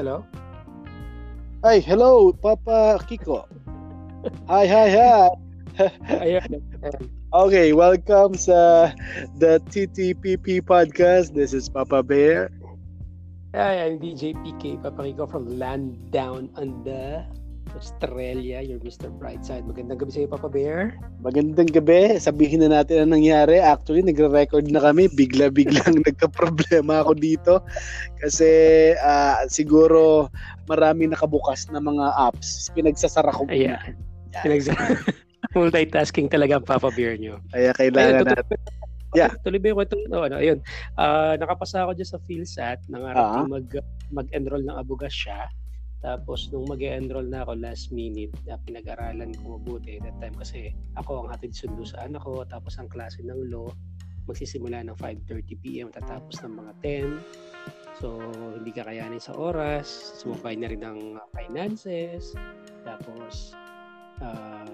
Hello? Ay, hello, Papa Kiko. hi, hi, hi. Okay, welcome sa the TTPP podcast. This is Papa Bear. Hi, I'm DJ PK Papakiko from Land Down Under, Australia. You're Mr. Brightside. Magandang gabi sa iyo, Papa Bear. Magandang gabi. Sabihin na natin ang nangyari. Actually, nagre-record na kami. Bigla-biglang nagka-problema ako dito. Kasi uh, siguro marami nakabukas na mga apps. Pinagsasara ko. Ayan. Yeah. Pinagsasara. Multitasking talaga ang Papa Bear nyo. Kaya kailangan Ayun, natin. Yeah. Tuloy ba yung kwento? No, ano, ayun. Uh, nakapasa ako dyan sa PhilSat. Nangarap uh-huh. mag, mag-enroll ng Abugas siya. Tapos, nung mag enroll na ako last minute, na pinag-aralan ko mabuti that time kasi ako ang hatid sundo sa anak ko. Tapos, ang klase ng law, magsisimula ng 5.30pm, tatapos ng mga 10. So, hindi kakayanin sa oras. Sumabay na rin ng finances. Tapos, uh,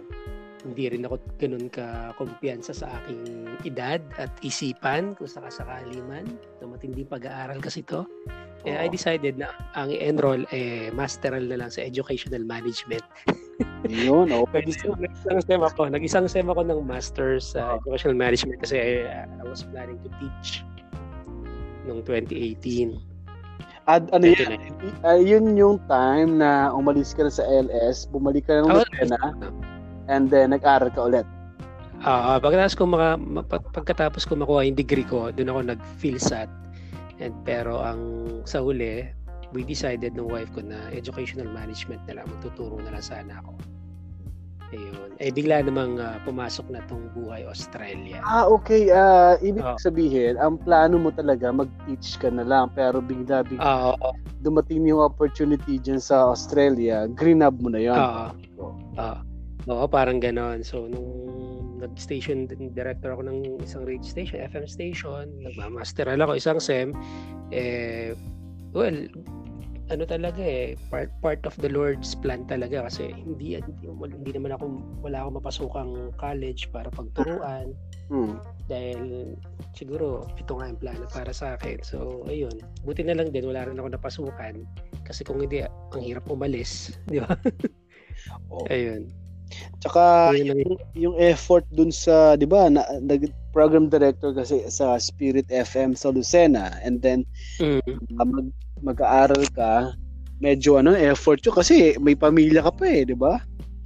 hindi rin ako ganun ka kumpiyansa sa aking edad at isipan kung sakasakali man. So, matindi pag-aaral kasi to. Kaya I decided na ang enroll eh masteral na lang sa educational management. Yun, okay. nag-isang sem ako. Nag-isang sem ako ng master's sa uh, educational management kasi uh, I was planning to teach noong 2018. At ano yan? Uh, yun yung time na umalis ka na sa LS, bumalik ka na ng oh, Lucena, and then nag-aral ka ulit. Ah, uh, pagkatapos ko maka, pagkatapos ko makuha yung degree ko, doon ako nag-PhilSat. And pero ang sa huli, we decided ng wife ko na educational management na lang magtuturo na lang sana ako. Ayun. Eh, bigla namang uh, pumasok na tong buhay Australia. Ah, okay. Uh, ibig oh. sabihin, ang plano mo talaga, mag-teach ka na lang. Pero bigla-bigla, uh, oh. dumating yung opportunity dyan sa Australia, green up mo na yun. Oo. Uh, uh, Oo, parang ganon. So, nung nag-station director ako ng isang radio station, FM station, nagmamasteral ako isang SEM, eh, well, ano talaga eh part part of the Lord's plan talaga kasi hindi hindi, hindi naman ako wala akong mapasukang college para pagturuan. Hmm. dahil siguro ito nga yung plano para sa akin. So ayun. Buti na lang din wala rin ako napasukan. Kasi kung hindi ang hirap umalis di ba? Oh. ayun Tsaka yung, yung effort dun sa, 'di ba, na, nag program director kasi sa Spirit FM sa Lucena and then mm. mag, mag-aaral ka, medyo ano, effort 'yo kasi may pamilya ka pa eh, 'di ba?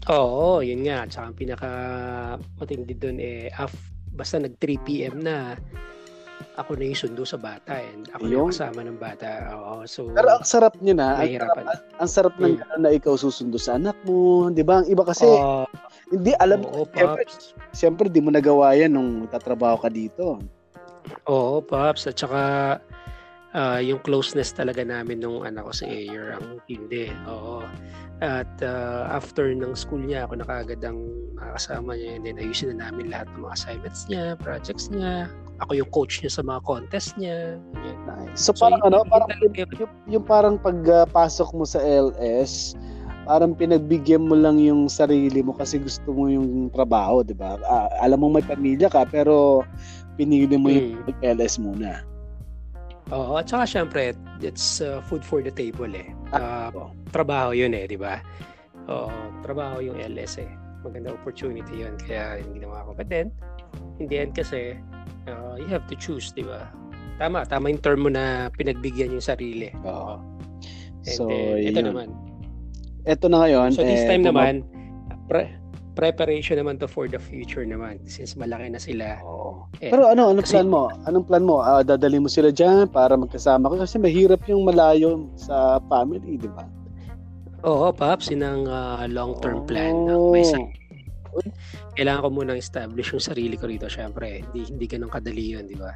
Oo, yun nga. Tsaka ang pinaka matindi doon eh, af, basta nag 3 p.m. na, ako na yung sundo sa bata and ako yung na kasama ng bata. Oo, so Pero ang sarap niya na, ang sarap, ang, ang sarap ng hmm. na ikaw susundo sa anak mo, 'di ba? Ang iba kasi uh, hindi alam oo, siyempre, siyempre di mo nagawa yan nung tatrabaho ka dito. Oo, Pops. At saka uh, yung closeness talaga namin nung anak ko sa Ayer ang hindi. Oo. At uh, after ng school niya, ako na kagad ang makakasama niya and then ayusin na namin lahat ng mga assignments niya, projects niya. Ako yung coach niya sa mga contest niya. Yan. Nice. So, so parang ano, parang yung, yung, yung parang pagpasok uh, mo sa LS, parang pinagbigyan mo lang yung sarili mo kasi gusto mo yung trabaho, 'di ba? Uh, alam mo may pamilya ka pero pinili mo hmm. yung LS muna. Oo, at saka syempre, it's uh, food for the table eh. Uh, trabaho yun eh, di ba? Oo, trabaho yung LS eh. Maganda opportunity yun, kaya hindi naman ako. But then, in the end kasi, uh, you have to choose, di ba? Tama, tama yung term mo na pinagbigyan yung sarili. Oo. And so, then, ito naman. Ito na ngayon. So this eh, time naman, pre- preparation naman to for the future naman since malaki na sila. Oh. Eh, Pero ano, anong plan mo? Anong plan mo? Uh, dadali mo sila diyan para magkasama ka kasi mahirap yung malayo sa family, di ba? Oo, Paps, yun ang uh, long-term oh. plan. May sa kailangan ko muna establish yung sarili ko rito. Syempre, hindi, hindi ganun kadali yun, di ba?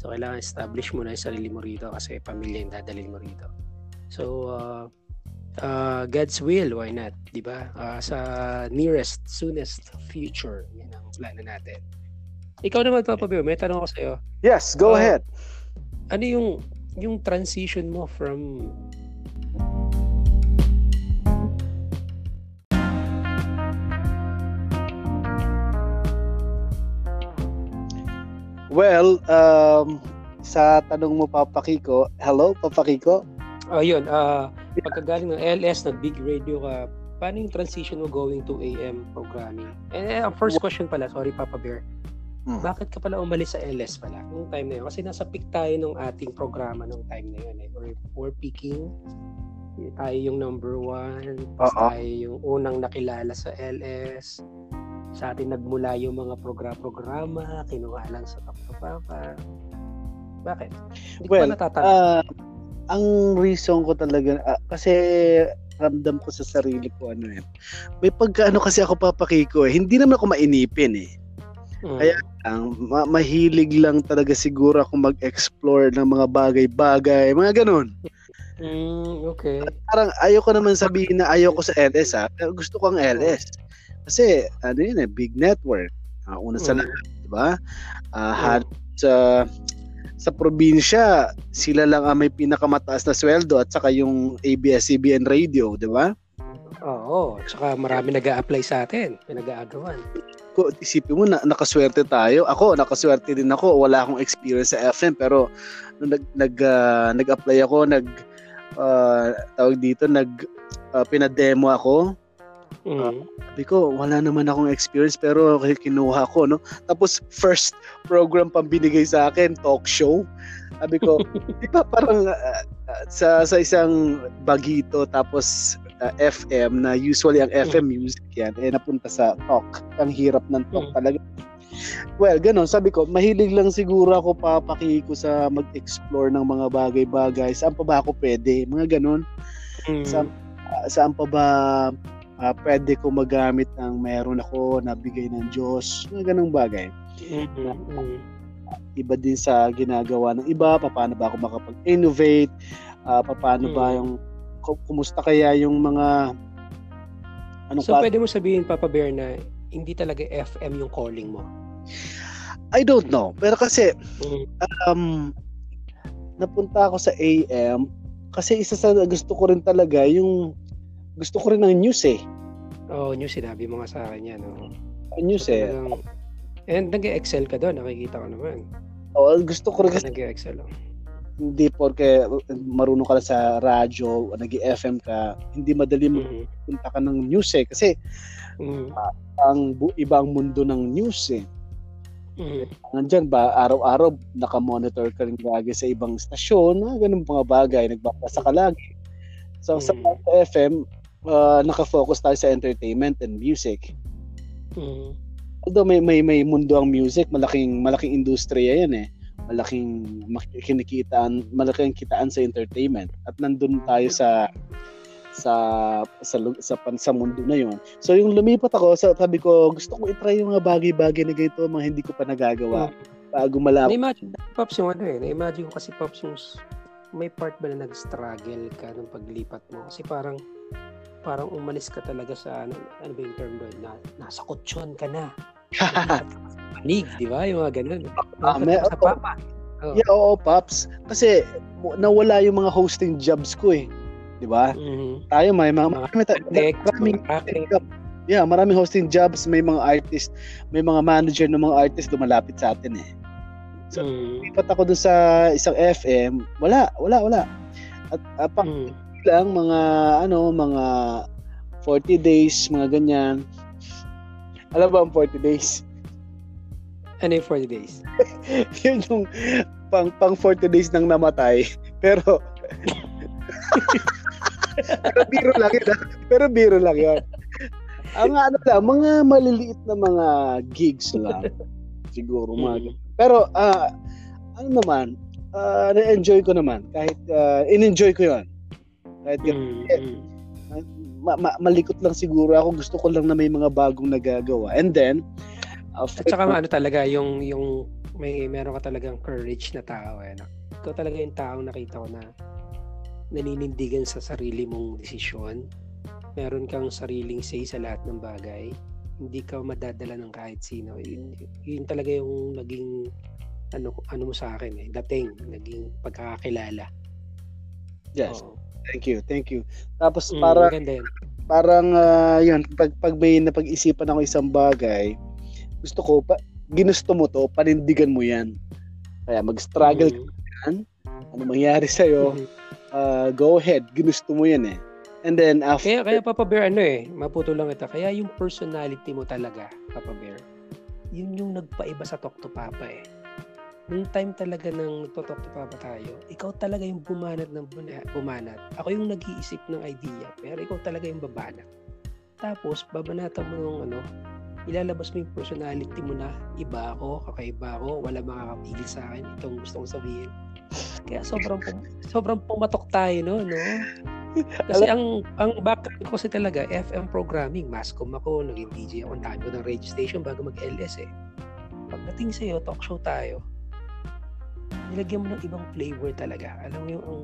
So, kailangan establish mo na yung sarili mo rito kasi pamilya yung dadalhin mo rito. So, uh, uh, God's will, why not? Di ba? Uh, sa nearest, soonest future, yan ang plano natin. Ikaw naman, Papa Bear, may tanong ako sa'yo. Yes, go uh, ahead. Ano yung, yung transition mo from Well, um, sa tanong mo Papa Kiko, hello Papa Kiko? Oh, yun. Uh, pagkagaling ng LS na big radio ka, paano yung transition mo going to AM programming? And eh, first question pala, sorry Papa Bear. Hmm. Bakit ka pala umalis sa LS pala nung time na yun? Kasi nasa peak tayo ng ating programa nung time na yun. Eh. We're, we're peaking. Tayo yung number one. Uh-huh. Tayo yung unang nakilala sa LS. Sa atin nagmula yung mga program-programa. Kinuha lang sa Top Papa. Bakit? Hindi well, ko pa uh, ang reason ko talaga, uh, kasi ramdam ko sa sarili ko ano eh. May pagkaano kasi ako papakiko eh. Hindi naman ako mainipin eh. Mm. Kaya lang, ma- mahilig lang talaga siguro ako mag-explore ng mga bagay-bagay, mga ganun. Mm, okay. At parang ayoko naman sabihin na ayoko sa LS ha, pero gusto ko ang LS. Kasi ano yun eh, big network. Uh, una sa mm. lahat, di ba? Uh, mm. sa sa probinsya, sila lang ang may pinakamataas na sweldo at saka yung ABS-CBN radio, di ba? Oo, at saka marami nag apply sa atin, pinag-aagawan. Ko, isipin mo na nakaswerte tayo. Ako, nakaswerte din ako. Wala akong experience sa FM pero nung nag nag uh, nag-apply ako, nag uh, tawag dito, nag uh, pinademo ako Mm. Uh, sabi ko, wala naman akong experience pero kinuha ko, no? Tapos, first program pang binigay sa akin, talk show. Sabi ko, di ba parang uh, sa, sa isang bagito tapos uh, FM na usually ang FM mm. music yan, eh napunta sa talk. Ang hirap ng talk mm. talaga. Well, ganun. Sabi ko, mahilig lang siguro ako papakiko sa mag-explore ng mga bagay-bagay. Saan pa ba ako pwede? Mga ganun. Mm. Sa, uh, saan pa ba uh, pwede ko magamit ng meron ako na bigay ng Diyos, mga ganong bagay. Mm-hmm. Iba din sa ginagawa ng iba, paano ba ako makapag-innovate, uh, paano mm-hmm. ba mm. yung, kumusta kaya yung mga ano so, pa? pwede mo sabihin, Papa Bear, na hindi talaga FM yung calling mo? I don't know. Pero kasi, mm-hmm. um, napunta ako sa AM kasi isa sa gusto ko rin talaga yung gusto ko rin ng news eh. Oo, oh, news sinabi mo nga sa akin yan. Oh. News eh. and nag-excel ka doon, nakikita ko naman. Oo, oh, gusto ko rin. Nag-excel. Oh. Hindi porke marunong ka sa radyo, nag-FM ka, hindi madali mm-hmm. ka ng news eh. Kasi mm-hmm. uh, ang bu- iba ang mundo ng news eh. Mm-hmm. Nandyan ba, araw-araw nakamonitor ka rin lagi sa ibang stasyon, mga ganun mga bagay, nagbabasa ka lagi. So mm-hmm. sa FM, uh, naka-focus tayo sa entertainment and music. Mm. Although may may may mundo ang music, malaking malaking industriya 'yan eh. Malaking kinikitaan, malaking kitaan sa entertainment at nandun tayo sa sa sa sa, sa, sa mundo na 'yon. So yung lumipat ako, sabi ko, gusto ko i-try yung mga bagay-bagay na ganito, mga hindi ko pa nagagawa. Mm. Bago malapit. Na-imagine, Pops yung ano eh. Na-imagine ko kasi Pops yung may part ba na nag-struggle ka nung paglipat mo? Kasi parang parang umalis ka talaga sa ano, ano ba yung term doon na nasa kutsyon ka na. Panig, di ba? Yung mga ganun. Uh, may, sa papa. Oh. Yeah, oo, Pops. Kasi nawala yung mga hosting jobs ko eh. Di ba? Mm-hmm. Tayo may mga, mga marami, tech, maraming, yeah, maraming hosting jobs, may mga artist, may mga manager ng mga artist lumalapit sa atin eh. So, mm. lipat ako dun sa isang FM, wala, wala, wala. At uh, pang, mm lang mga ano mga 40 days mga ganyan. Alam ba ang 40 days? Ano yung 40 days? Yun yung pang pang 40 days nang namatay pero pero biro lang yun pero biro lang yun. Ang ano lang mga maliliit na mga gigs lang siguro mga mm. pero uh, ano naman uh, na-enjoy ko naman kahit uh, in-enjoy ko yon kahit mm, mm. Ma- ma- malikot lang siguro ako. Gusto ko lang na may mga bagong nagagawa. And then, uh, At saka ano talaga, yung, yung may meron ka talagang courage na tao. Eh, no? Ikaw talaga yung taong nakita ko na naninindigan sa sarili mong desisyon. Meron kang sariling say sa lahat ng bagay. Hindi ka madadala ng kahit sino. Yun, yun talaga yung naging ano ano mo sa akin eh, dating, naging pagkakakilala. Yes. Oo. Thank you, thank you. Tapos mm, para parang uh, yun, pag, pag may napag-isipan ako isang bagay, gusto ko, pa, ginusto mo to, panindigan mo yan. Kaya mag-struggle mm. ka yan, ano mangyari sa'yo, mm. uh, uh, go ahead, ginusto mo yan eh. And then after... Kaya, kaya Papa Bear, ano eh, maputo lang ito. Kaya yung personality mo talaga, Papa Bear, yun yung nagpaiba sa Talk to Papa eh. Nung time talaga ng nagto-talk to Papa tayo, ikaw talaga yung bumanat ng bumanat. Ako yung nag-iisip ng idea, pero ikaw talaga yung babanat. Tapos, babanatan mo yung ano, ilalabas mo yung personality mo na iba ako, kakaiba ako, wala makakapigil sa akin, itong gusto kong sabihin. Kaya sobrang sobrang pumatok tayo no, no? Kasi ang ang background ko kasi talaga FM programming, mascom ako, naging DJ ako, ang ko ng radio bago mag-LS eh. Pagdating sa iyo, talk show tayo. Nilagyan mo ng ibang flavor talaga. Alam mo yung ang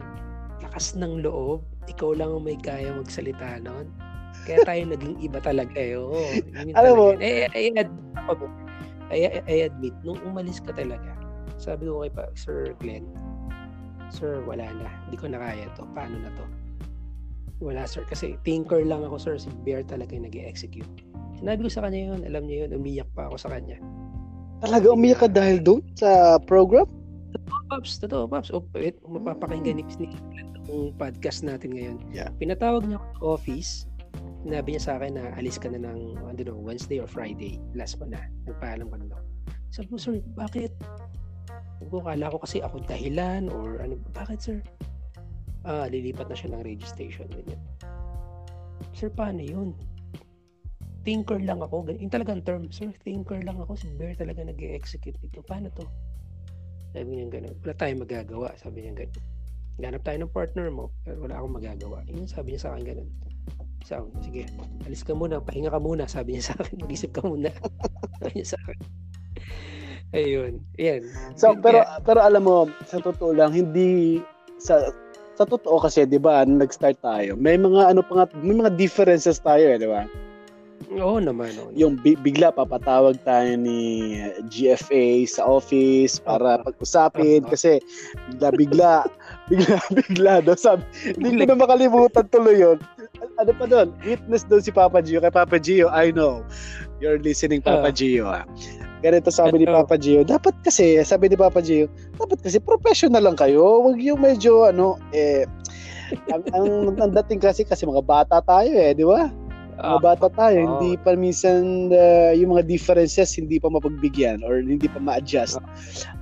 lakas ng loob, ikaw lang ang may kaya magsalita noon kaya tayo naging iba talaga eh. Oo. Alam mo, eh, I, I, I, I admit, nung umalis ka talaga, sabi ko kay pa, Sir Glenn, Sir, wala na. Hindi ko na kaya to. Paano na to? Wala, sir. Kasi tinker lang ako, sir. Si Bear talaga yung nag execute Sinabi ko sa kanya yun. Alam niya yun. Umiyak pa ako sa kanya. Talaga umiyak ka dahil doon sa program? Pops. Totoo, Pops. O, wait, mapapakinggan ni Glenn yung podcast natin ngayon. Yeah. Pinatawag niya ako sa office sinabi niya sa akin na alis ka na ng, I don't know, Wednesday or Friday. Last pa na. Nagpaalam ka na. Sabi ko, sir, bakit? Sabi ko, kala ko kasi ako dahilan or ano, bakit sir? Ah, lilipat na siya ng radio station. Ganyan. Sir, paano yun? Thinker lang ako. Yung talagang term, sir, thinker lang ako. Si Bear talaga nag execute dito. Paano to? Sabi niya gano'n. Wala tayong magagawa. Sabi niya gano'n. Ganap tayo ng partner mo. Pero wala akong magagawa. Yun sabi niya sa akin gano'n. So, sige, alis ka muna, pahinga ka muna, sabi niya sa akin, mag-isip ka muna. sabi niya sa akin. Ayun, yan. So, pero yeah. pero alam mo, sa totoo lang, hindi sa sa totoo kasi, 'di ba, nag-start tayo. May mga ano pa nga, may mga differences tayo, eh, 'di ba? Oo naman. Oo. Yung bigla papatawag tayo ni GFA sa office para pag-usapin kasi bigla bigla bigla bigla daw sabi hindi ko na makalimutan tuloy yon ano pa doon witness doon si Papa Gio. Kay Papa Gio I know. You're listening Papa uh, Gio ah. ganito sabi ni Papa Gio dapat kasi sabi ni Papa Gio dapat kasi professional lang kayo. Wag yung medyo ano eh ang, ang, ang dating kasi kasi mga bata tayo eh di ba mga ah, bata tayo, oh. hindi pa minsan uh, yung mga differences hindi pa mapagbigyan or hindi pa ma-adjust.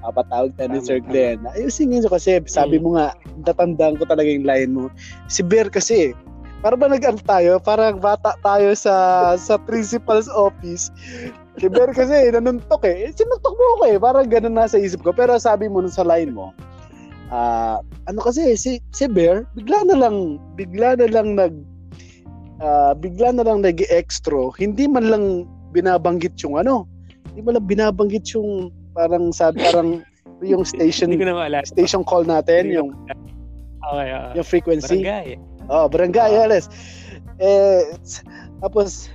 Uh, patawag tayo ni Sir Glenn. Ayusin nyo kasi sabi mm. mo nga, natandaan ko talaga yung line mo. Si Bear kasi, para ba nag tayo? Parang bata tayo sa sa principal's office. Si Bear kasi, nanuntok eh. Sinuntok mo ako eh. Parang ganun nasa isip ko. Pero sabi mo nun sa line mo, uh, ano kasi, si, si Bear, bigla na lang, bigla na lang nag, uh, bigla na lang nag-extra, hindi man lang binabanggit yung ano, hindi man lang binabanggit yung parang sa parang yung station station call natin yung okay, uh, yung frequency. Barangay. Oh barangay uh, yes. Eh tapos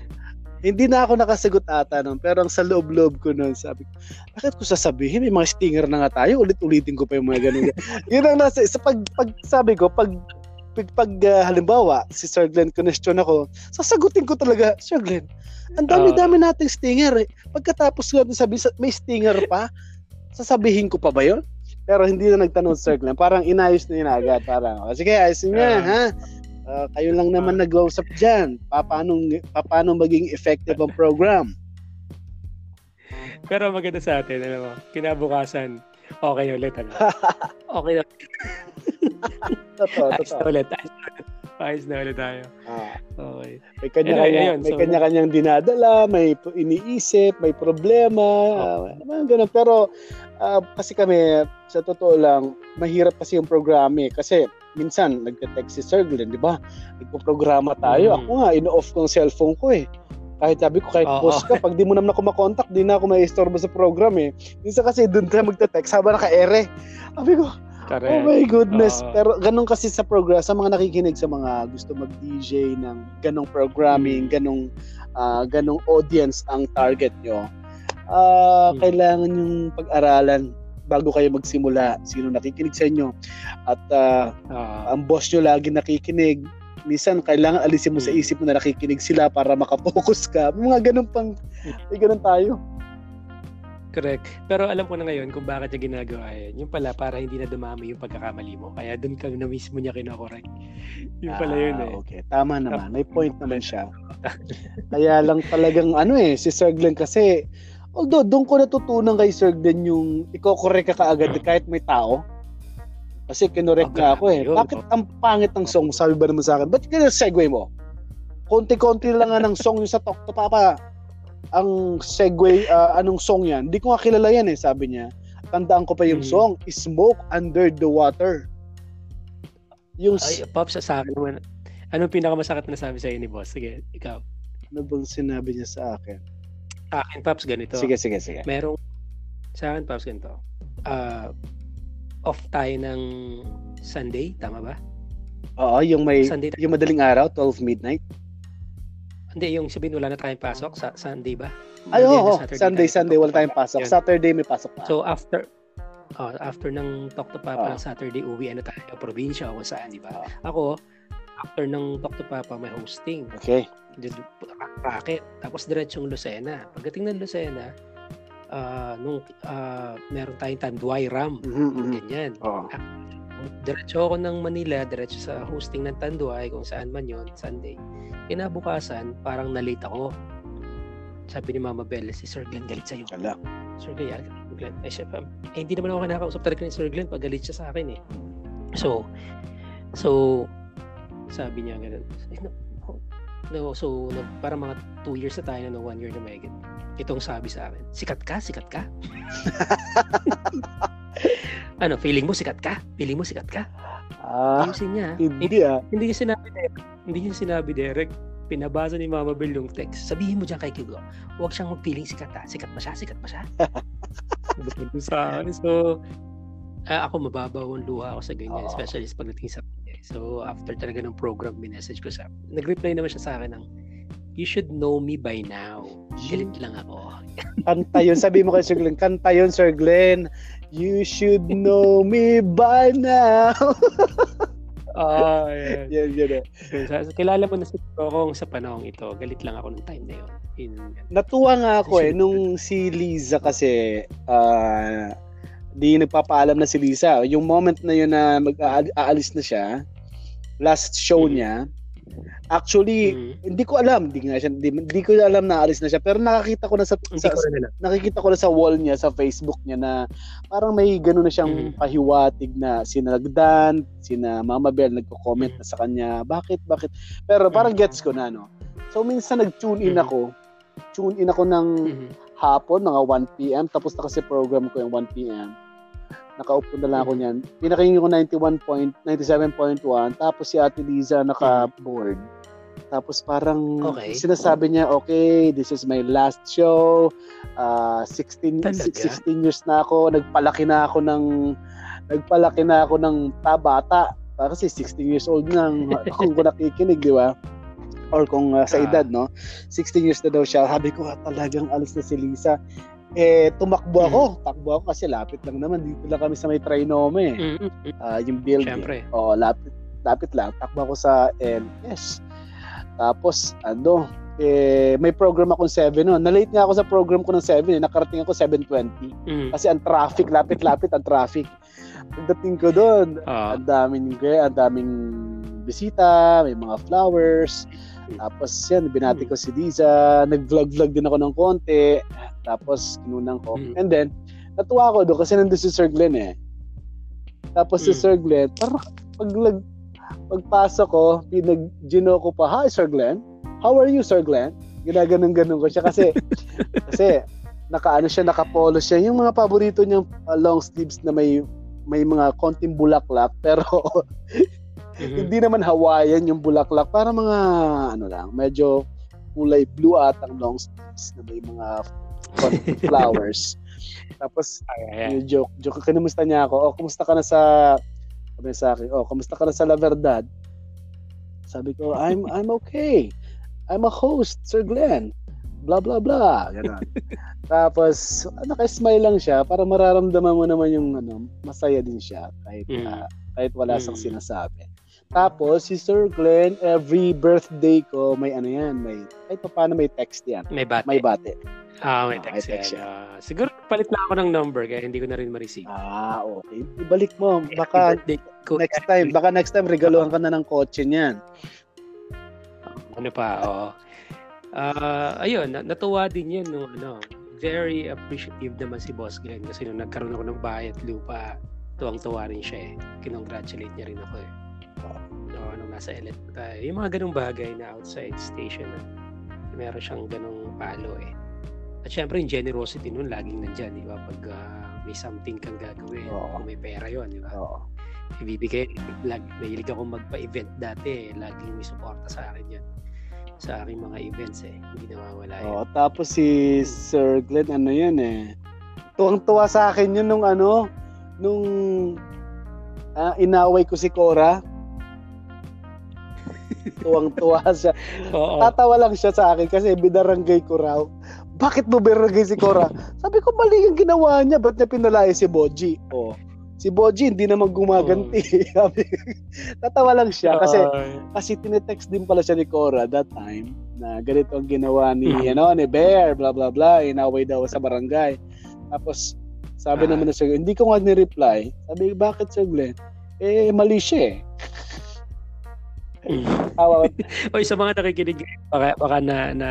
hindi na ako nakasagot ata nun pero ang sa loob-loob ko nun sabi ko bakit ko sasabihin? May mga stinger na nga tayo ulit-ulitin ko pa yung mga ganun. Yun ang nasa sa pag, pag sabi ko pag pag, pag uh, halimbawa, si Sir Glenn question ako, sasagutin ko talaga, Sir Glenn, ang dami-dami uh, nating stinger eh. Pagkatapos ko sabi, may stinger pa, sasabihin ko pa ba yon? Pero hindi na nagtanong Sir Glenn. Parang inayos na yun agad. Parang, oh, sige, ayusin niya, uh, ha? Uh, kayo lang naman uh, nag-usap dyan. Paano, paano maging effective ang program? Pero maganda sa atin, alam mo, kinabukasan, okay ulit, ano? okay na. totoo, ayos totoo. na ulit. Ayos na ulit tayo. Ah. Okay. May kanya-kanya, anyway, ayun, may so, kanya-kanyang dinadala, may iniisip, may problema, okay. uh, mga ganun. Pero uh, kasi kami, sa totoo lang, mahirap kasi yung program eh. Kasi minsan, nagte-text si Sir Glenn, di ba? Nagpo-programa tayo. Mm. Ako nga, ino-off ko yung cellphone ko eh. Kahit sabi ko, kahit oh, boss ka, pag di mo naman ako makontak, di na ako may istorbo sa program eh. Minsan kasi doon tayo magte-text habang naka-ere. Sabi ko, Correct. Oh my goodness. Uh, Pero ganun kasi sa program, sa mga nakikinig sa mga gusto mag-DJ ng ganong programming, hmm. ganong uh, ganong audience ang target nyo. Uh, hmm. Kailangan yung pag-aralan bago kayo magsimula sino nakikinig sa inyo. At uh, uh, ang boss nyo lagi nakikinig. Minsan kailangan alisin mo hmm. sa isip mo na nakikinig sila para makapokus ka. Mga ganun pang, eh, ganun tayo. Correct. Pero alam ko na ngayon kung bakit niya ginagawa yun. Yung pala, para hindi na dumami yung pagkakamali mo. Kaya doon ka na mismo niya kinokorek. Yung pala yun ah, eh. Okay, tama naman. May point naman siya. Kaya lang talagang ano eh, si Sir Glenn kasi, although doon ko natutunan kay Sir Glenn yung iko-correct ka kaagad kahit may tao. Kasi kinorek okay, nga ako eh. Yun, Bakit oh. ang pangit ng song? Sabi ba naman sa akin? Ba't kaya segue mo? Konti-konti lang nga ng song yung sa Talk to Papa ang segue, uh, anong song yan? Hindi ko nga kilala yan eh, sabi niya. Tandaan ko pa yung hmm. song, Smoke Under the Water. Yung... Ay, Pops, sa akin naman. Anong pinakamasakit na sabi sa ni boss? Sige, ikaw. Ano bang sinabi niya sa akin? Akin, Pops, ganito. Sige, sige, sige. Merong, sa akin, Pops, ganito. Uh, off tayo ng Sunday, tama ba? Oo, yung may, Sunday, yung madaling araw, 12 midnight. Hindi, yung sabihin wala na tayong pasok sa Sunday ba? Ay, oo. Oh, Sunday, Sunday, wala tayong pasok. Yun. Saturday may pasok pa. So, after oh, after ng Talk to Papa oh. Saturday, uwi ano tayo, probinsya o saan, di ba? Oh. Ako, after ng Talk to Papa, may hosting. Okay. Racket. Tapos diretsong Lucena. Pagdating ng Lucena, uh, nung uh, meron tayong Tanduay Ram. Mm-hmm, ganyan. Oh. Diretso ako ng Manila, diretso sa hosting ng Tanduay, kung saan man yon Sunday. Kinabukasan, parang nalate ako. Sabi ni Mama Belle, si Sir Glenn galit sa'yo. Kala. Sir Glenn, Glenn. Eh, siya, eh, hindi naman ako kinakausap talaga ni Sir Glenn pag galit siya sa akin eh. So, so, sabi niya ganun. No, no, so, no, para mga 2 years na tayo na no, 1 year na may Itong sabi sa akin, sikat ka, sikat ka. ano, feeling mo sikat ka? Feeling mo sikat ka? Ah, Ayusin niya. Hindi, hindi ah. Hindi niya sinabi Derek. Hindi niya sinabi Derek. Pinabasa ni Mama Bell yung text. Sabihin mo diyan kay Kigo, huwag siyang mag-feeling sikat ha. Sikat pa siya, sikat pa siya. sa akin. So, uh, ako mababaw ang luha ako sa ganyan, oh. especially sa pagdating sa. So, after talaga ng program, minessage ko sa nag-reply naman siya sa akin ng, you should know me by now. Galit lang ako. kanta yun. Sabi mo kay Sir Glenn, kanta yun, Sir Glenn. You should know me by now. Ah, uh, yan. yan, yan. Uh. Kilala mo na si Kokong sa panahong ito. Galit lang ako ng time na yun. In, Natuwa nga ako eh, nung si Liza kasi, uh, di nagpapaalam na si Liza. Yung moment na yun na mag-aalis na siya, last show mm-hmm. niya, Actually, mm-hmm. hindi ko alam, hindi nga siya, hindi, hindi ko alam na alis na siya, pero nakakita ko na sa, sa ko na nakikita ko na sa wall niya sa Facebook niya na parang may ganoon na siyang mm-hmm. pahiwatig na sinalagdan, sina Mama Bell nagko-comment mm-hmm. na sa kanya, bakit, bakit? Pero parang mm-hmm. gets ko na no. So minsan nag-tune in mm-hmm. ako. Tune in ako ng mm-hmm. hapon, mga 1 PM, tapos na kasi program ko yung 1 PM Nakaupo na lang ako niyan. Pinakinggan ko 91.97.1 tapos si Ate Liza naka-board. Tapos parang okay. sinasabi niya, okay, this is my last show. Uh, 16 Talaga? 16 years na ako, nagpalaki na ako ng nagpalaki na ako ng tabata. Kasi 16 years old na kung ko nakikinig, di ba? Or kung uh, sa ah. edad, no? 16 years na daw siya. Sabi ko, ah, talagang alis na si Lisa eh tumakbo ako. Mm. Takbo ako kasi lapit lang naman dito lang kami sa may Trinome. Mm-hmm. Uh, yung building. Siyempre. Oo, lapit lapit lang. Takbo ako sa LS. Tapos ano, eh may program ako ng 7 no. Na-late nga ako sa program ko ng 7 eh. Nakarating ako 7:20. Mm. Kasi ang traffic, lapit-lapit ang traffic. Pagdating ko doon, uh. ang daming ang daming bisita, may mga flowers. Tapos yan, binati ko si Liza, nag-vlog-vlog din ako ng konti. Tapos kinunang ko. Mm. And then, natuwa ako doon kasi nandun si Sir Glenn eh. Tapos mm. si Sir Glenn, parang pag pagpasok ko, pinag-gino ko pa, Hi Sir Glenn, how are you Sir Glenn? Ginaganon-ganon ko siya kasi, kasi nakaano siya, nakapolo siya. Yung mga paborito niyang uh, long sleeves na may may mga konting bulaklak pero mm-hmm. hindi naman Hawaiian yung bulaklak para mga ano lang medyo kulay blue at ang long sleeves na may mga flowers. Tapos, ay, ay, joke, joke, kinumusta niya ako, oh, kumusta ka na sa, sabi sa akin, oh, kumusta ka na sa La Verdad? Sabi ko, I'm, I'm okay. I'm a host, Sir Glenn. Blah, blah, blah. Ganon. Tapos, naka-smile lang siya para mararamdaman mo naman yung ano, masaya din siya kahit, mm. uh, kahit wala mm. siyang sinasabi. Tapos, si Sir Glenn, every birthday ko, may ano yan, may, kahit pa paano may text yan. May bate. May bate. Ah, may text, oh, may text yan. Uh, siguro palit na ako ng number kaya hindi ko na rin ma-receive. Ah, okay. Ibalik mo. Baka next time, baka next time regaluhan ka na ng kotse niyan. Ano pa, oo. Uh, ayun, natuwa din yan no, ano, very appreciative naman si Boss Glenn kasi nung nagkaroon ako ng bahay at lupa, tuwang-tuwa rin siya eh. Kinongratulate niya rin ako eh. No, nung nasa Elet tayo. Yung mga ganong bagay na outside station na meron siyang ganong palo eh. At syempre, yung generosity nun, laging nandyan, di ba? Pag uh, may something kang gagawin, Oo. kung may pera yon di ba? Oo. Ibibigay, lag, mahilig ako magpa-event dati, eh. laging may suporta sa akin yan sa aking mga events eh. Hindi nawawala yan. Oh, tapos si Sir Glenn, ano yan eh. Tuwang-tuwa sa akin yun nung ano, nung uh, inaway ko si Cora. Tuwang-tuwa siya. Oo. Tatawa lang siya sa akin kasi bidarangay ko raw bakit mo beragay si Cora? Sabi ko, mali yung ginawa niya. Ba't niya pinalaya si Boji? Oh. Si Boji hindi naman gumaganti. Oh. Tatawa lang siya kasi uh, kasi tinetext din pala siya ni Cora that time na ganito ang ginawa ni hmm. ano ni Bear blah blah blah inaway daw sa barangay. Tapos sabi uh, naman na siya, hindi ko nga ni-reply. Sabi, bakit Sir Glenn? Eh, mali siya eh. Tawa. Oy, sa mga nakikinig, baka, baka na, na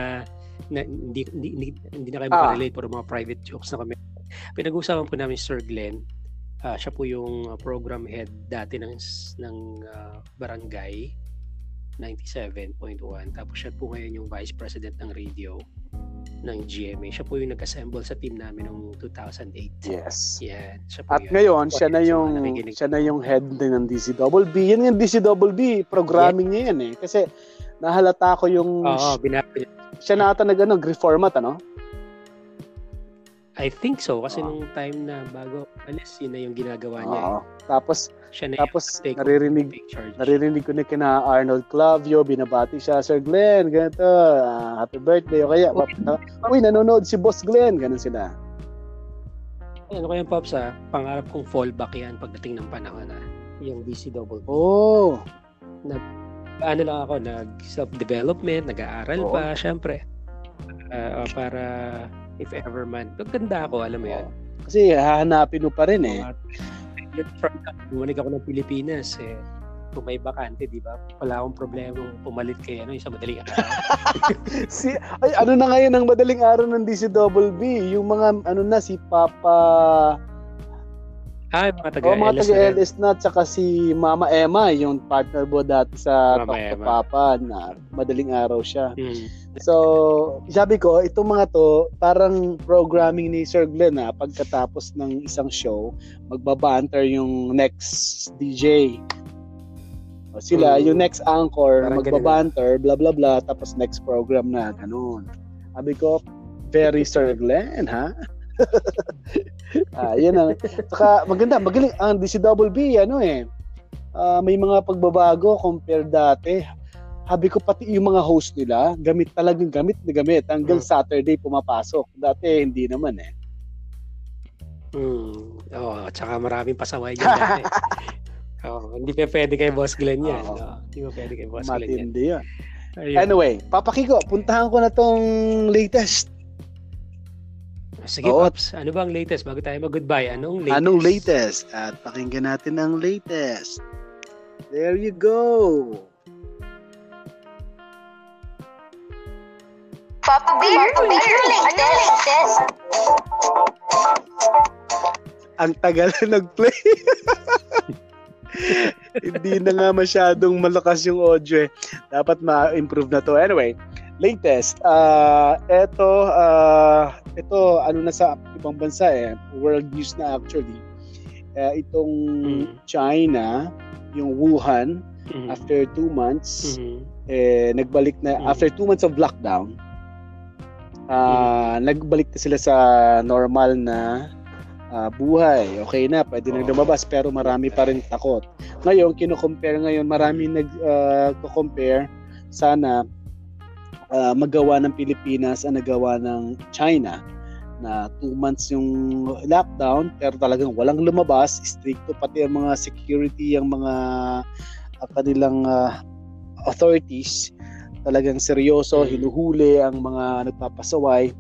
na hindi, hindi, hindi na kayo ah. makarelate pero mga private jokes na kami. Pinag-uusapan po namin Sir Glenn. Uh, siya po yung program head dati ng ng uh, barangay 97.1 tapos siya po ngayon yung vice president ng radio ng GMA. Siya po yung nag-assemble sa team namin noong 2008. Yes. Yeah, siya po At yun. ngayon, siya na yung siya na yung head din ng DCWB. Yan yung DCWB, programming yeah. niya yan eh. Kasi nahalata ko yung Oo, oh, binabili siya na ata nag ano, reformat ano? I think so kasi uh, nung time na bago alis yun na yung ginagawa niya. Uh, eh. Tapos siya na tapos naririnig naririnig ko na kina Arnold Clavio binabati siya Sir Glenn ganito uh, happy birthday o kaya okay. uh, uy nanonood si Boss Glenn ganun sila. Ano kaya Pops ah, pangarap kong fallback yan pagdating ng panahon na yung BC double. Oh. Nag ano lang ako, nag self-development, nag-aaral oh. pa, syempre. Uh, para if ever man. Ganda ako, alam mo yan. Kasi hahanapin mo pa rin eh. Bumalik ako ng Pilipinas eh kung may bakante, di ba? Wala akong problema pumalit kay ano, sa madaling araw. si, ay, ano na ngayon ang madaling araw ng DCWB? Yung mga, ano na, si Papa Ah, mga taga oh, mga taga LS na tsaka si Mama Emma, yung partner mo dati sa Mama Talk Papa na madaling araw siya. Hmm. So, sabi ko, itong mga to, parang programming ni Sir Glenn ha, pagkatapos ng isang show, magbabanter yung next DJ. O sila, hmm. yung next anchor, parang magbabanter, blah blah blah, tapos next program na, ganun. Sabi ko, very Sir Glenn, ha? ah, yun ang. Saka maganda, magaling ang DCWB ano eh. Uh, may mga pagbabago compare dati. Habi ko pati yung mga host nila, gamit talagang gamit na gamit hanggang hmm. Saturday pumapasok. Dati hindi naman eh. Hmm. Oh, tsaka maraming pasaway diyan dati. oh, hindi pa pwede kay Boss Glenn yan. Oh. No? Hindi pa pwede kay Boss Matindi Glenn yan. Matindi yan. Anyway, papakiko, puntahan ko na tong latest Sige, Oo. Pops. Ano ba ang latest? Bago tayo mag-goodbye, anong latest? Anong latest? At pakinggan natin ang latest. There you go. Papa Bear, Papa Bear, latest. Ang tagal na nag-play. Hindi na nga masyadong malakas yung audio eh. Dapat ma-improve na to. Anyway, latest. Uh, eto, uh, ito, ano na sa ibang bansa eh, world news na actually. Uh, itong mm. China, yung Wuhan, mm-hmm. after two months, mm-hmm. eh, nagbalik na, mm-hmm. after two months of lockdown, uh, mm-hmm. nagbalik na sila sa normal na uh, buhay. Okay na, pwede oh. na lumabas, pero marami pa rin takot. Ngayon, kino-compare ngayon, marami nag-compare uh, sana uh, magawa ng Pilipinas ang nagawa ng China na 2 months yung lockdown pero talagang walang lumabas stricto pati ang mga security ang mga kanilang uh, authorities talagang seryoso, mm. hinuhuli ang mga nagpapasaway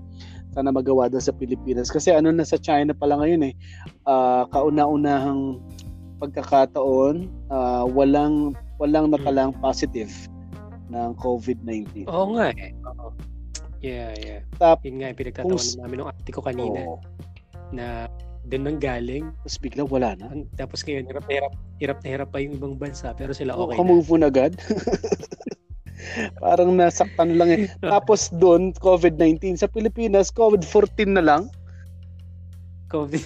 sana magawa doon sa Pilipinas kasi ano na sa China pala ngayon eh uh, kauna-unahang pagkakataon uh, walang walang mm. natalang positive ng COVID-19. Oo nga eh. Oo. Yeah, yeah. Tap, Yun nga pinagtatawanan kung... namin ng ate ko kanina. Oo. Na doon nang galing. Tapos biglang wala na. Tapos ngayon, hirap na hirap, hirap na hirap pa yung ibang bansa, pero sila okay oh, na. na agad. Parang nasaktan lang eh. Tapos doon, COVID-19. Sa Pilipinas, COVID-14 na lang. COVID.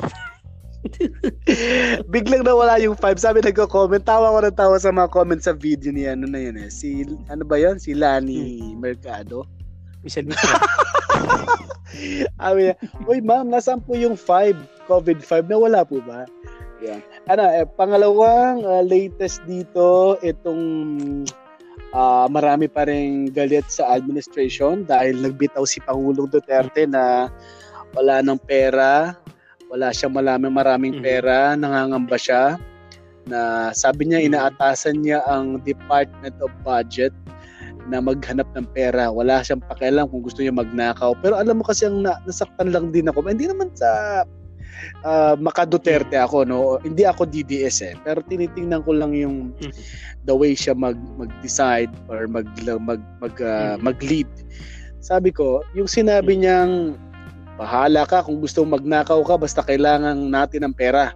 Biglang nawala yung 5. Sabi nagko-comment. Tawa ko ng tawa sa mga comment sa video ni ano na yun eh. Si, ano ba yun? Si Lani hmm. Mercado. Michelle Michelle. Sabi niya, Uy ma'am, nasaan po yung 5? COVID-5 na wala po ba? Yan. Ano, eh, pangalawang uh, latest dito, itong uh, marami pa rin galit sa administration dahil nagbitaw si Pangulong Duterte na wala ng pera, wala siyang maraming maraming mm-hmm. pera, nangangamba siya na sabi niya mm-hmm. inaatasan niya ang Department of Budget na maghanap ng pera. Wala siyang pakialam kung gusto niya magnakaw. Pero alam mo kasi ang na, nasaktan lang din ako. Hindi naman sa uh, Maka Duterte ako, no? Hindi ako DDS eh. Pero tinitingnan ko lang yung the way siya mag mag-decide or mag mag mag uh, mag-lead. Sabi ko, yung sinabi niyang bahala ka kung gusto magnakaw ka basta kailangan natin ng pera.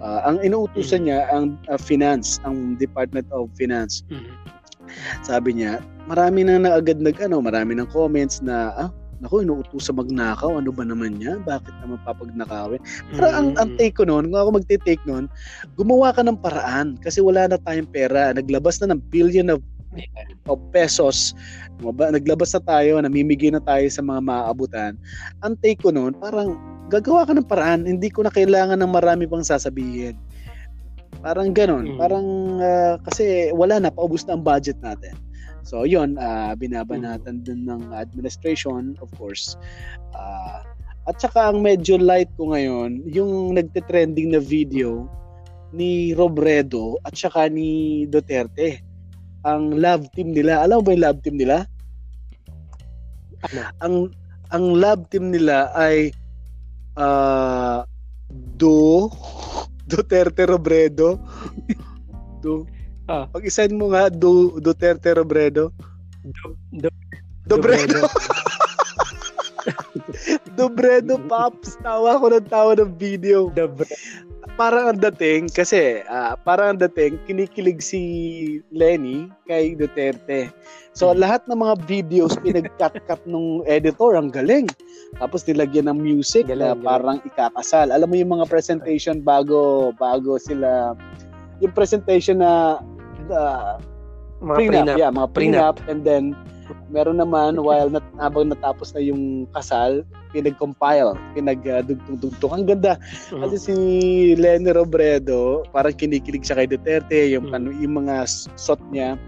Uh, ang inuutusan niya ang uh, finance, ang Department of Finance. Mm-hmm sabi niya, marami na naagad nag ano, marami ng comments na ah, Naku, inuutos sa magnakaw. Ano ba naman yan? Bakit naman papagnakawin? Pero mm. ang, ang take ko noon, kung ako magte-take noon, gumawa ka ng paraan kasi wala na tayong pera. Naglabas na ng billion of, of pesos. Naglabas na tayo, namimigay na tayo sa mga maaabutan. Ang take ko noon, parang gagawa ka ng paraan. Hindi ko na kailangan ng marami pang sasabihin. Parang ganun. Mm. Parang uh, kasi wala na, paubos na ang budget natin. So, yun, uh, binabanatan mm. din ng administration, of course. Uh, at saka ang medyo light ko ngayon, yung nagte-trending na video ni Robredo at saka ni Duterte. Ang love team nila. Alam mo ba yung love team nila? Ano? Ang ang love team nila ay uh, Do Duterte Robredo. Do. Ah. Pag-isan mo nga, Do, Duterte Robredo. Do, do, Dobredo. Dobredo Pops. Tawa ko ng tawa ng video. Dobredo. Parang ang dating, kasi uh, parang ang dating, kinikilig si Lenny kay Duterte. So, hmm. lahat ng mga videos pinag-cut-cut nung editor, ang galing. Tapos nilagyan ng music galing, na galing. parang ikakasal. Alam mo yung mga presentation bago bago sila yung presentation na uh, mga prenup, prenup. yeah, mga prenup, prenup and then meron naman while nat habang natapos na yung kasal, pinag-compile, pinag-dugtong-dugtong. Ang ganda. Mm-hmm. Kasi si Lenny Robredo, parang kinikilig siya kay Duterte, yung, mm-hmm. yung mga shot niya,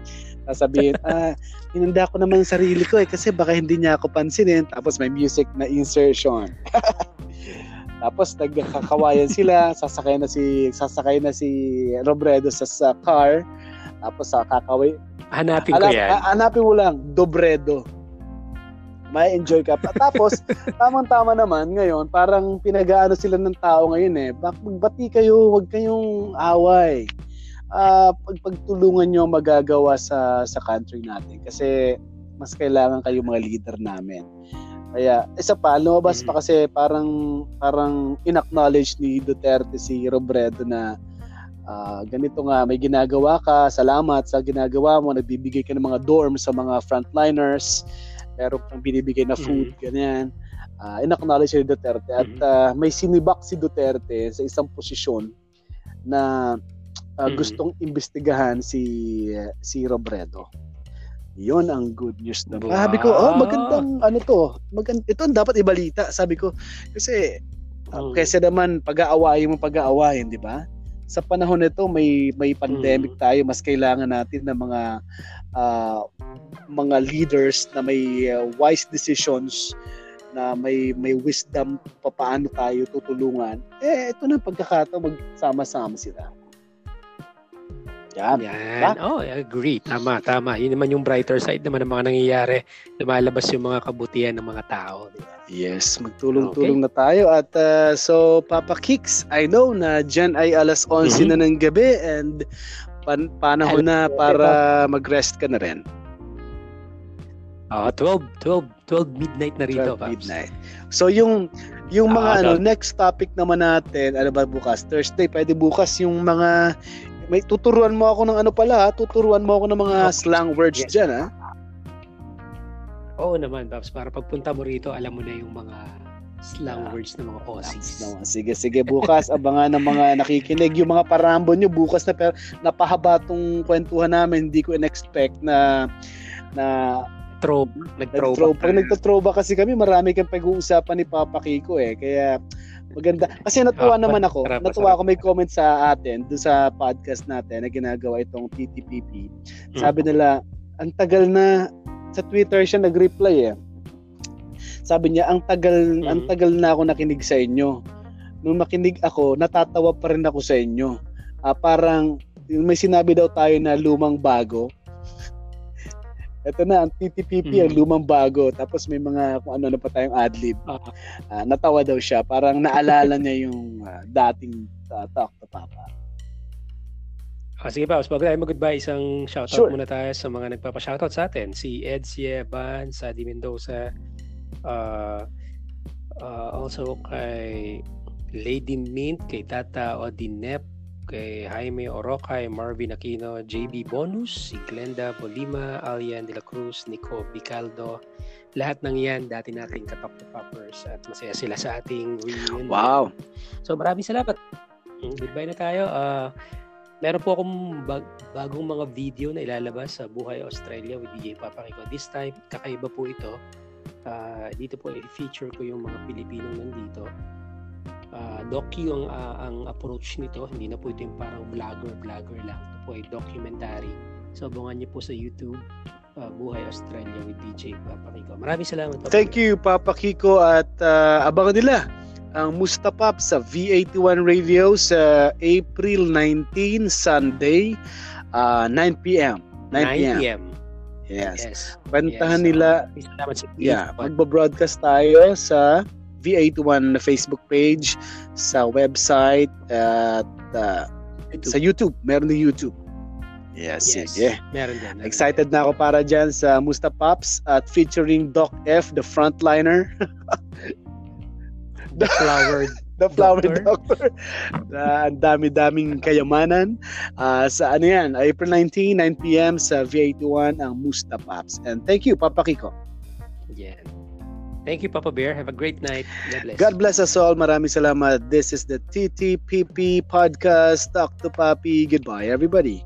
sasabihin, ah, hinanda ko naman sarili ko eh, kasi baka hindi niya ako pansinin. Tapos may music na insertion. Tapos nagkakawayan sila, sasakay na si sasakay na si Robredo sa, sa car. Tapos sa kakaway. Hanapin ko yan. Hanapin mo lang, Dobredo. May enjoy ka. Tapos, tamang-tama naman ngayon, parang pinag-aano sila ng tao ngayon eh. Magbati kayo, huwag kayong away. Uh, pag pagtulungan nyo magagawa sa sa country natin kasi mas kailangan kayo mga leader namin. Kaya isa pa, lumabas mm-hmm. pa kasi parang parang inacknowledge ni Duterte si Robredo na uh, ganito nga, may ginagawa ka, salamat sa ginagawa mo, nagbibigay ka ng mga dorms sa mga frontliners, meron kang binibigay na food, mm-hmm. ganyan. Uh, inacknowledge si Duterte at uh, may sinibak si Duterte sa isang posisyon na uh, mm-hmm. gustong imbestigahan si uh, si Robredo. Yon ang good news na. Wow. Sabi ko, oh, magandang ano to. Magand ito ang dapat ibalita, sabi ko. Kasi uh, kasi naman pag-aawayin mo pag-aawayin, di ba? Sa panahon nito may may pandemic mm. tayo mas kailangan natin ng mga uh, mga leaders na may uh, wise decisions na may may wisdom pa paano tayo tutulungan eh ito na pagkakataon magsama-sama sila Yan. Yan. Oh, I agree. Tama, tama. Yun naman yung brighter side naman ng mga nangyayari. Lumalabas yung mga kabutihan ng mga tao. Di ba? Yes, magtulong-tulong okay. na tayo. At uh, so, Papa Kicks, I know na dyan ay alas 11 mm-hmm. na ng gabi and pan- panahon na para mag-rest ka na rin. Ah, uh, 12, 12, 12 midnight na rito, 12 midnight. So yung yung mga uh, ano, next topic naman natin, ano ba bukas? Thursday, pwede bukas yung mga may tuturuan mo ako ng ano pala, ha? tuturuan mo ako ng mga slang words yes. diyan, ha? Oo naman, Babs. Para pagpunta mo rito, alam mo na yung mga slang words ng mga Aussies. Sige, sige. Bukas, abangan ng mga nakikinig. Yung mga parambo nyo, bukas na pero napahaba tong kwentuhan namin. Hindi ko in-expect na na throw, nag-throw. Pag nagto-throw kasi kami, marami kang pag-uusapan ni Papa Kiko eh. Kaya Maganda. Kasi natuwa oh, naman ako. Natuwa ako may comment sa atin do sa podcast natin na ginagawa itong TTPP. Hmm. Sabi nila, ang tagal na sa Twitter siya nag-reply eh. Sabi niya, ang tagal mm-hmm. ang tagal na ako nakinig sa inyo. Nung makinig ako, natatawa pa rin ako sa inyo. Uh, parang may sinabi daw tayo na lumang bago ito na, ang TTPP, mm-hmm. ang lumang bago. Tapos may mga kung ano na pa tayong adlib. Uh-huh. Uh, natawa daw siya. Parang naalala niya yung uh, dating uh, Talk to Papa. Ah, sige pa, bago tayo mag-goodbye, isang shoutout sure. muna tayo sa mga nagpapa-shoutout sa atin. Si Ed Sieban, Sadi Mendoza, uh, uh, also kay Lady Mint, kay Tata Odinep, kay Jaime Orocay, Marvin Aquino, JB Bonus, si Glenda Bolima, Alian De La Cruz, Nico Bicaldo. Lahat ng yan, dati nating to poppers at masaya sila sa ating reunion. Wow! So maraming salamat. Mm, goodbye na tayo. Uh, meron po akong bag- bagong mga video na ilalabas sa Buhay Australia with DJ Papa Kiko. This time, kakaiba po ito. Uh, dito po i-feature ko yung mga Pilipinong nandito uh, docu ang, uh, ang approach nito. Hindi na po ito yung parang vlogger-vlogger lang. Ito po ay documentary. So, abangan niyo po sa YouTube uh, Buhay Australia with DJ Papa Kiko. Maraming salamat. Papa Thank you, Papa Kiko. At uh, abangan nila ang Mustapap sa V81 Radio sa April 19, Sunday, uh, 9 p.m. 9 p.m. 9 p.m. Yes. yes. Pantahan yes. nila. Uh, yeah, magbo-broadcast tayo sa V81 na Facebook page, sa website, at uh, YouTube. sa YouTube. Meron din YouTube. Yes, yes. sige. Meron din. Meron Excited din. na ako para dyan sa Musta Pops at featuring Doc F, the frontliner. the flower the flower doctor. doctor. uh, ang dami-daming kayamanan. Uh, sa ano yan, April 19, 9 p.m. sa V81 ang Musta Pops. And thank you, Papa Kiko. Yeah. Thank you, Papa Bear. Have a great night. God bless. God bless us all. Maraming salamat. This is the TTPP podcast. Talk to Papi. Goodbye, everybody.